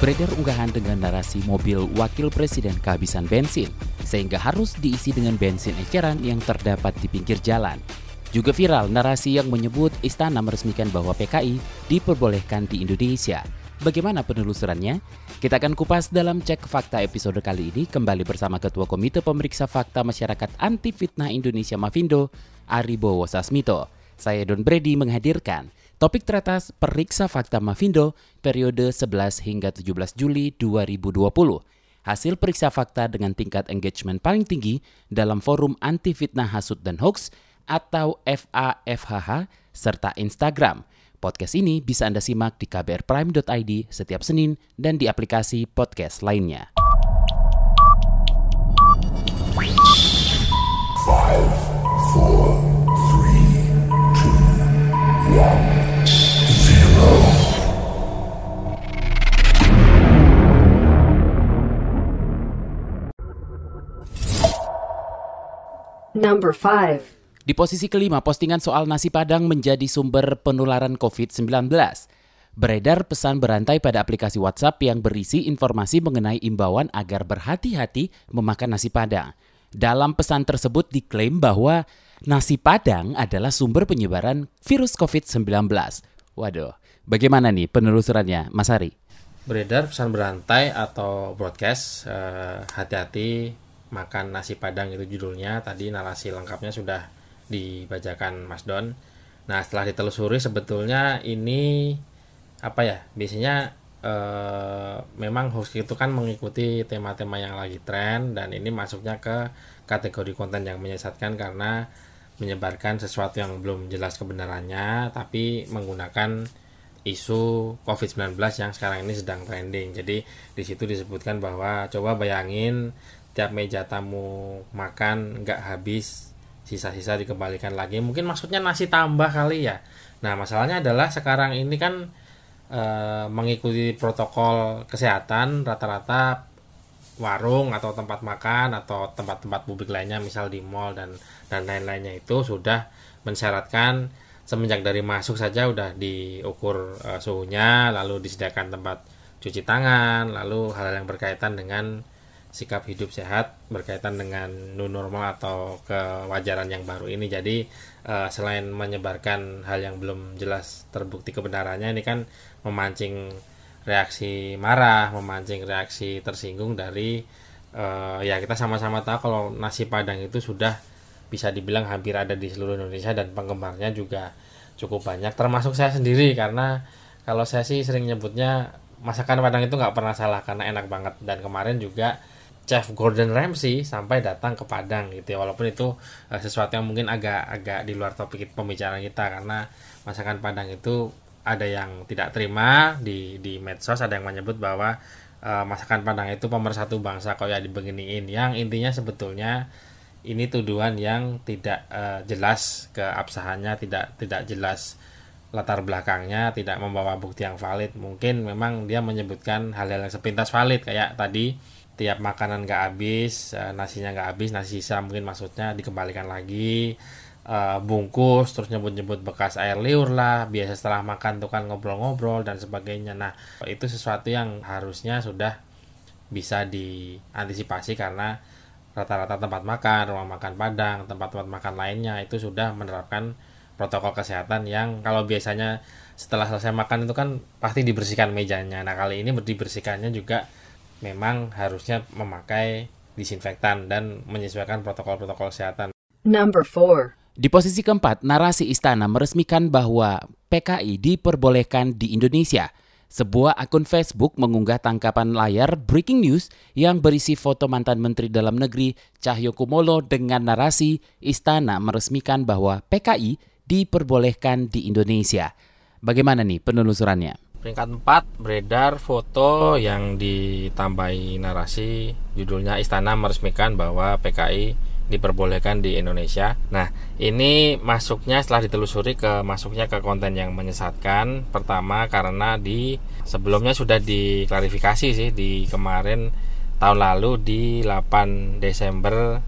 Beredar unggahan dengan narasi mobil wakil presiden kehabisan bensin, sehingga harus diisi dengan bensin eceran yang terdapat di pinggir jalan. Juga viral narasi yang menyebut istana meresmikan bahwa PKI diperbolehkan di Indonesia. Bagaimana penelusurannya? Kita akan kupas dalam cek fakta episode kali ini kembali bersama Ketua Komite Pemeriksa Fakta Masyarakat Anti Fitnah Indonesia Mavindo, Aribo Sasmito. Saya Don Brady menghadirkan topik teratas Periksa Fakta Mavindo periode 11 hingga 17 Juli 2020. Hasil periksa fakta dengan tingkat engagement paling tinggi dalam forum anti fitnah hasut dan hoax atau FAFHH serta Instagram. Podcast ini bisa Anda simak di kbrprime.id setiap Senin dan di aplikasi podcast lainnya. Number 5. Di posisi kelima, postingan soal nasi padang menjadi sumber penularan COVID-19. Beredar pesan berantai pada aplikasi WhatsApp yang berisi informasi mengenai imbauan agar berhati-hati memakan nasi padang. Dalam pesan tersebut diklaim bahwa nasi padang adalah sumber penyebaran virus COVID-19. Waduh, bagaimana nih penelusurannya, Mas Ari? beredar pesan berantai atau broadcast eh, hati-hati makan nasi padang itu judulnya tadi narasi lengkapnya sudah dibacakan Mas Don nah setelah ditelusuri sebetulnya ini apa ya biasanya eh, memang hoax itu kan mengikuti tema-tema yang lagi tren dan ini masuknya ke kategori konten yang menyesatkan karena menyebarkan sesuatu yang belum jelas kebenarannya tapi menggunakan isu COVID-19 yang sekarang ini sedang trending. Jadi di situ disebutkan bahwa coba bayangin tiap meja tamu makan nggak habis sisa-sisa dikembalikan lagi. Mungkin maksudnya nasi tambah kali ya. Nah masalahnya adalah sekarang ini kan e, mengikuti protokol kesehatan rata-rata warung atau tempat makan atau tempat-tempat publik lainnya misal di mall dan dan lain-lainnya itu sudah mensyaratkan semenjak dari masuk saja udah diukur uh, suhunya, lalu disediakan tempat cuci tangan, lalu hal yang berkaitan dengan sikap hidup sehat berkaitan dengan new normal atau kewajaran yang baru ini. Jadi uh, selain menyebarkan hal yang belum jelas terbukti kebenarannya ini kan memancing reaksi marah, memancing reaksi tersinggung dari uh, ya kita sama-sama tahu kalau nasi padang itu sudah bisa dibilang hampir ada di seluruh Indonesia dan penggemarnya juga cukup banyak. Termasuk saya sendiri karena kalau saya sih sering nyebutnya masakan Padang itu nggak pernah salah karena enak banget. Dan kemarin juga Chef Gordon Ramsay sampai datang ke Padang gitu ya. Walaupun itu uh, sesuatu yang mungkin agak-agak di luar topik pembicaraan kita karena masakan Padang itu ada yang tidak terima di di medsos ada yang menyebut bahwa uh, masakan Padang itu pemersatu bangsa kayak dibeginiin yang intinya sebetulnya ini tuduhan yang tidak uh, jelas keabsahannya, tidak tidak jelas latar belakangnya, tidak membawa bukti yang valid. Mungkin memang dia menyebutkan hal-hal yang sepintas valid kayak tadi tiap makanan gak habis, uh, nasinya gak habis, nasi sisa mungkin maksudnya dikembalikan lagi. Uh, bungkus terus nyebut-nyebut bekas air liur lah biasa setelah makan tuh kan ngobrol-ngobrol dan sebagainya nah itu sesuatu yang harusnya sudah bisa diantisipasi karena rata-rata tempat makan, rumah makan Padang, tempat-tempat makan lainnya itu sudah menerapkan protokol kesehatan yang kalau biasanya setelah selesai makan itu kan pasti dibersihkan mejanya. Nah, kali ini dibersihkannya juga memang harusnya memakai disinfektan dan menyesuaikan protokol-protokol kesehatan. Number 4. Di posisi keempat, narasi istana meresmikan bahwa PKI diperbolehkan di Indonesia. Sebuah akun Facebook mengunggah tangkapan layar breaking news yang berisi foto mantan Menteri Dalam Negeri Cahyo Kumolo dengan narasi istana meresmikan bahwa PKI diperbolehkan di Indonesia. Bagaimana nih penelusurannya? Peringkat 4 beredar foto yang ditambahi narasi judulnya Istana meresmikan bahwa PKI diperbolehkan di Indonesia. Nah, ini masuknya setelah ditelusuri ke masuknya ke konten yang menyesatkan. Pertama karena di sebelumnya sudah diklarifikasi sih di kemarin tahun lalu di 8 Desember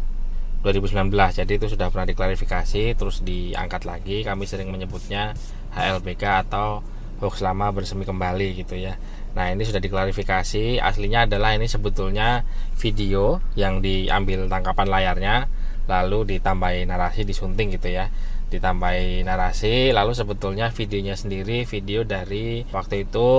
2019. Jadi itu sudah pernah diklarifikasi terus diangkat lagi. Kami sering menyebutnya HLBK atau hoax lama bersemi kembali gitu ya. Nah ini sudah diklarifikasi. Aslinya adalah ini sebetulnya video yang diambil tangkapan layarnya lalu ditambahi narasi disunting gitu ya. Ditambahi narasi lalu sebetulnya videonya sendiri video dari waktu itu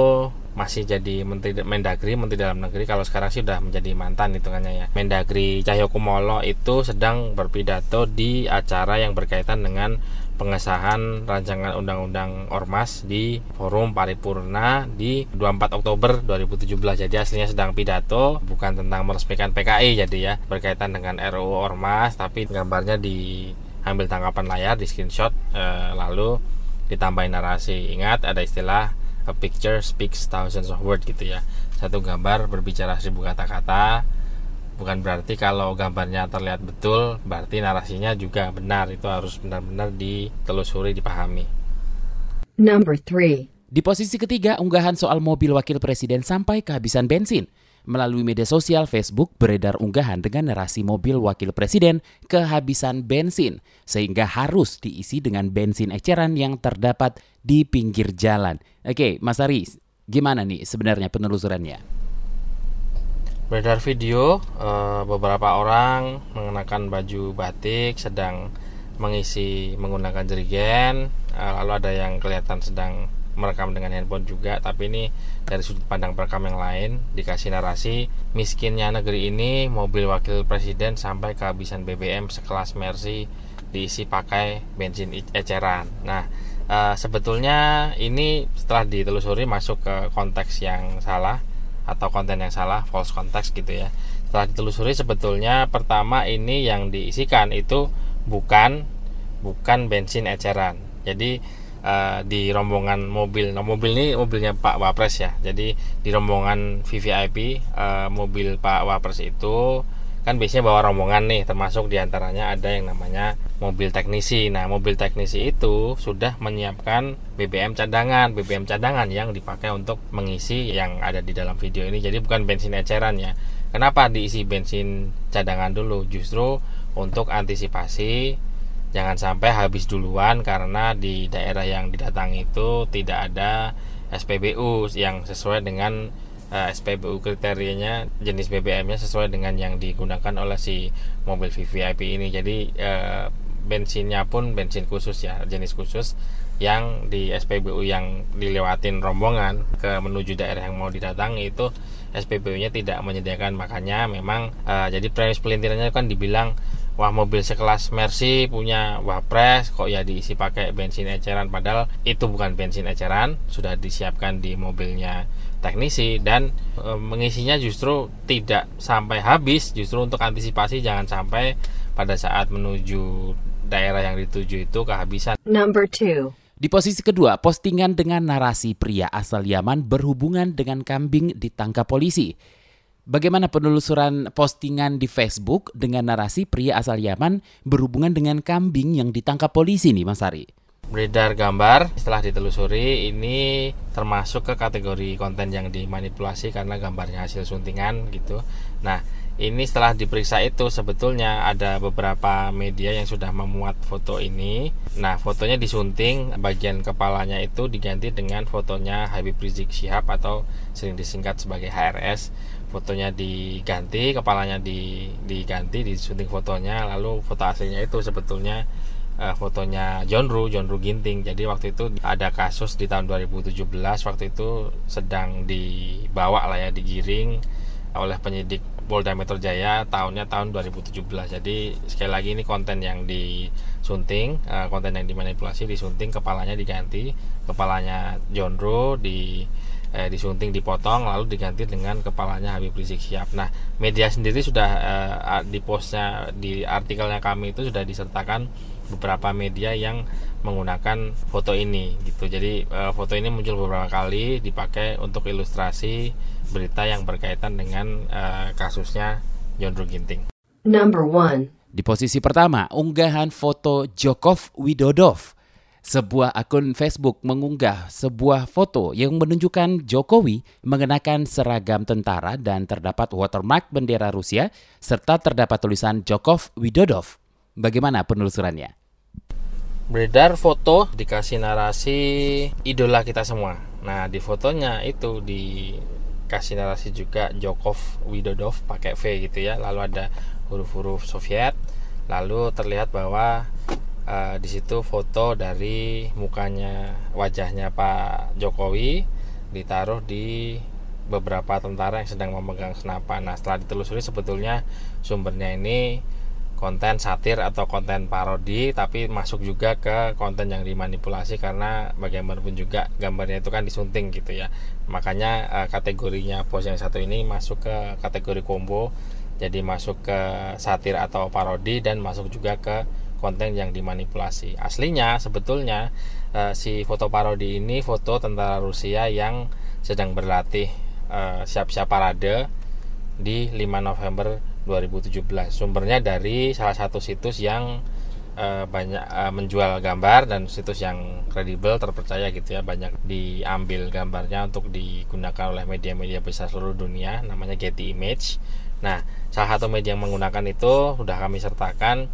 masih jadi menteri Mendagri menteri dalam negeri kalau sekarang sih sudah menjadi mantan hitungannya ya. Mendagri Cahyokumolo itu sedang berpidato di acara yang berkaitan dengan pengesahan rancangan undang-undang Ormas di forum paripurna di 24 Oktober 2017. Jadi aslinya sedang pidato bukan tentang meresmikan PKI jadi ya berkaitan dengan RUU Ormas tapi gambarnya diambil tangkapan layar di screenshot eh, lalu ditambahin narasi. Ingat ada istilah a picture speaks thousands of words gitu ya. Satu gambar berbicara seribu kata-kata bukan berarti kalau gambarnya terlihat betul berarti narasinya juga benar itu harus benar-benar ditelusuri dipahami Number 3. Di posisi ketiga, unggahan soal mobil wakil presiden sampai kehabisan bensin. Melalui media sosial Facebook beredar unggahan dengan narasi mobil wakil presiden kehabisan bensin, sehingga harus diisi dengan bensin eceran yang terdapat di pinggir jalan. Oke, Mas Ari, gimana nih sebenarnya penelusurannya? Beredar video uh, beberapa orang mengenakan baju batik sedang mengisi menggunakan jerigen. Uh, lalu ada yang kelihatan sedang merekam dengan handphone juga tapi ini dari sudut pandang perekam yang lain. Dikasih narasi miskinnya negeri ini mobil wakil presiden sampai kehabisan BBM sekelas Mercy diisi pakai bensin eceran. Nah uh, sebetulnya ini setelah ditelusuri masuk ke konteks yang salah atau konten yang salah false context gitu ya. Setelah ditelusuri sebetulnya pertama ini yang diisikan itu bukan bukan bensin eceran. Jadi uh, di rombongan mobil nah mobil ini mobilnya Pak Wapres ya. Jadi di rombongan VVIP uh, eh, mobil Pak Wapres itu kan biasanya bawa rombongan nih termasuk di antaranya ada yang namanya mobil teknisi. Nah mobil teknisi itu sudah menyiapkan BBM cadangan BBM cadangan yang dipakai untuk mengisi yang ada di dalam video ini. Jadi bukan bensin eceran ya. Kenapa diisi bensin cadangan dulu? Justru untuk antisipasi jangan sampai habis duluan karena di daerah yang didatangi itu tidak ada SPBU yang sesuai dengan eh, SPBU kriterianya jenis BBM-nya sesuai dengan yang digunakan oleh si mobil VVIP ini. Jadi uh, bensinnya pun bensin khusus ya, jenis khusus yang di SPBU yang dilewatin rombongan ke menuju daerah yang mau didatangi itu SPBU-nya tidak menyediakan. Makanya memang uh, jadi premis pelintirannya kan dibilang wah mobil sekelas Mercy punya wapres kok ya diisi pakai bensin eceran? Padahal itu bukan bensin eceran sudah disiapkan di mobilnya teknisi dan e, mengisinya justru tidak sampai habis. Justru untuk antisipasi jangan sampai pada saat menuju daerah yang dituju itu kehabisan. Number two. Di posisi kedua, postingan dengan narasi pria asal Yaman berhubungan dengan kambing ditangkap polisi. Bagaimana penelusuran postingan di Facebook dengan narasi pria asal Yaman berhubungan dengan kambing yang ditangkap polisi nih Mas Ari? Beredar gambar setelah ditelusuri ini termasuk ke kategori konten yang dimanipulasi karena gambarnya hasil suntingan gitu. Nah, ini setelah diperiksa itu sebetulnya ada beberapa media yang sudah memuat foto ini. Nah, fotonya disunting, bagian kepalanya itu diganti dengan fotonya Habib Rizik Syihab atau sering disingkat sebagai HRS fotonya diganti kepalanya di, diganti disunting fotonya. Lalu foto aslinya itu sebetulnya uh, fotonya John Ru John Ru Ginting. Jadi waktu itu ada kasus di tahun 2017 waktu itu sedang dibawa lah ya digiring oleh penyidik Polda Metro Jaya tahunnya tahun 2017 jadi sekali lagi ini konten yang disunting uh, konten yang dimanipulasi disunting kepalanya diganti kepalanya John di eh, disunting dipotong lalu diganti dengan kepalanya Habib Rizik Syihab. Nah, media sendiri sudah eh, di postnya di artikelnya kami itu sudah disertakan beberapa media yang menggunakan foto ini gitu. Jadi eh, foto ini muncul beberapa kali dipakai untuk ilustrasi berita yang berkaitan dengan eh, kasusnya John Ginting. Number one. Di posisi pertama, unggahan foto Jokov Widodov. Sebuah akun Facebook mengunggah sebuah foto yang menunjukkan Jokowi mengenakan seragam tentara dan terdapat watermark bendera Rusia serta terdapat tulisan Jokov Widodov. Bagaimana penelusurannya? Beredar foto dikasih narasi idola kita semua. Nah, di fotonya itu dikasih narasi juga Jokov Widodov pakai V gitu ya. Lalu ada huruf-huruf Soviet. Lalu terlihat bahwa uh, di situ foto dari mukanya wajahnya Pak Jokowi ditaruh di beberapa tentara yang sedang memegang senapan. Nah, setelah ditelusuri sebetulnya sumbernya ini konten satir atau konten parodi tapi masuk juga ke konten yang dimanipulasi karena bagaimanapun juga gambarnya itu kan disunting gitu ya. Makanya uh, kategorinya pos yang satu ini masuk ke kategori combo jadi masuk ke satir atau parodi dan masuk juga ke konten yang dimanipulasi. Aslinya sebetulnya uh, si foto parodi ini foto tentara Rusia yang sedang berlatih uh, siap-siap parade di 5 November 2017. Sumbernya dari salah satu situs yang uh, banyak uh, menjual gambar dan situs yang kredibel terpercaya gitu ya banyak diambil gambarnya untuk digunakan oleh media-media besar seluruh dunia namanya Getty Image. Nah, salah satu media yang menggunakan itu sudah kami sertakan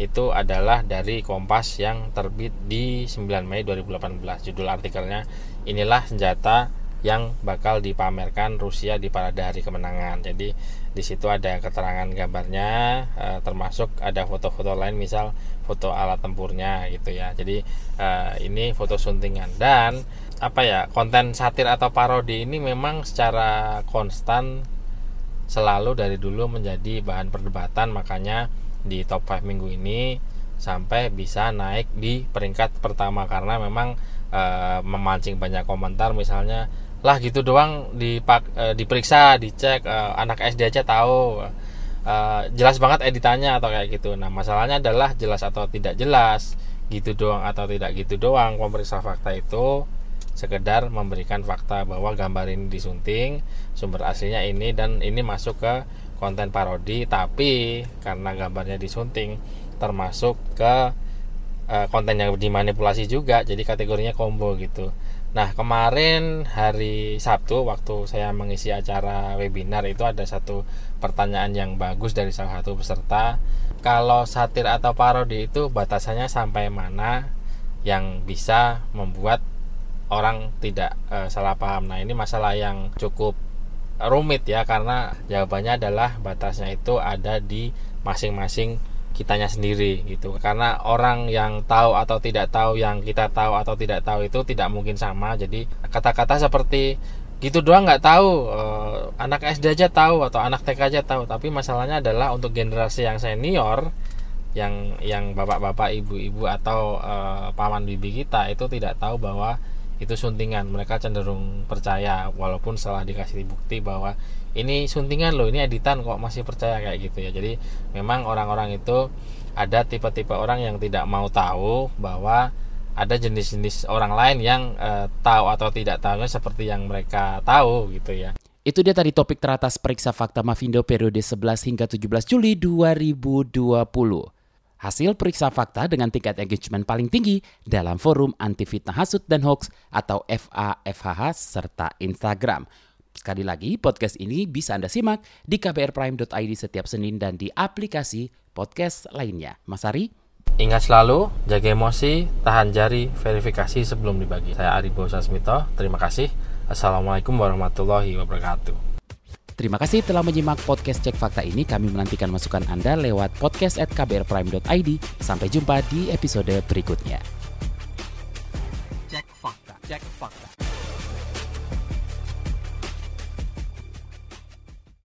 itu adalah dari Kompas yang terbit di 9 Mei 2018. Judul artikelnya inilah senjata yang bakal dipamerkan Rusia di parade hari kemenangan. Jadi di situ ada keterangan gambarnya, eh, termasuk ada foto-foto lain, misal foto alat tempurnya gitu ya. Jadi eh, ini foto suntingan dan apa ya konten satir atau parodi ini memang secara konstan selalu dari dulu menjadi bahan perdebatan makanya di top 5 minggu ini sampai bisa naik di peringkat pertama karena memang e, memancing banyak komentar misalnya lah gitu doang dipak e, diperiksa dicek e, anak SD aja tahu. E, jelas banget editannya atau kayak gitu. Nah masalahnya adalah jelas atau tidak jelas gitu doang atau tidak gitu doang. Pemeriksa fakta itu sekedar memberikan fakta bahwa gambar ini disunting sumber aslinya ini dan ini masuk ke konten parodi tapi karena gambarnya disunting termasuk ke uh, konten yang dimanipulasi juga jadi kategorinya combo gitu nah kemarin hari Sabtu waktu saya mengisi acara webinar itu ada satu pertanyaan yang bagus dari salah satu peserta. Kalau satir atau parodi itu batasannya sampai mana yang bisa membuat orang tidak uh, salah paham? Nah ini masalah yang cukup rumit ya karena jawabannya adalah batasnya itu ada di masing-masing kitanya sendiri gitu. Karena orang yang tahu atau tidak tahu yang kita tahu atau tidak tahu itu tidak mungkin sama. Jadi kata-kata seperti gitu doang nggak tahu eh, anak SD aja tahu atau anak TK aja tahu. Tapi masalahnya adalah untuk generasi yang senior yang yang bapak-bapak ibu-ibu atau eh, paman bibi kita itu tidak tahu bahwa itu suntingan. Mereka cenderung percaya walaupun setelah dikasih bukti bahwa ini suntingan loh ini editan kok masih percaya kayak gitu ya. Jadi memang orang-orang itu ada tipe-tipe orang yang tidak mau tahu bahwa ada jenis-jenis orang lain yang e, tahu atau tidak tahu seperti yang mereka tahu gitu ya. Itu dia tadi topik teratas periksa fakta Mavindo periode 11 hingga 17 Juli 2020 hasil periksa fakta dengan tingkat engagement paling tinggi dalam forum anti fitnah hasut dan hoax atau FAFHH serta Instagram. Sekali lagi, podcast ini bisa Anda simak di kbrprime.id setiap Senin dan di aplikasi podcast lainnya. Mas Ari? Ingat selalu, jaga emosi, tahan jari, verifikasi sebelum dibagi. Saya Aribo Sasmito, terima kasih. Assalamualaikum warahmatullahi wabarakatuh. Terima kasih telah menyimak podcast Cek Fakta ini. Kami menantikan masukan Anda lewat podcast at kbrprime.id. Sampai jumpa di episode berikutnya. Cek Fakta. Cek Fakta.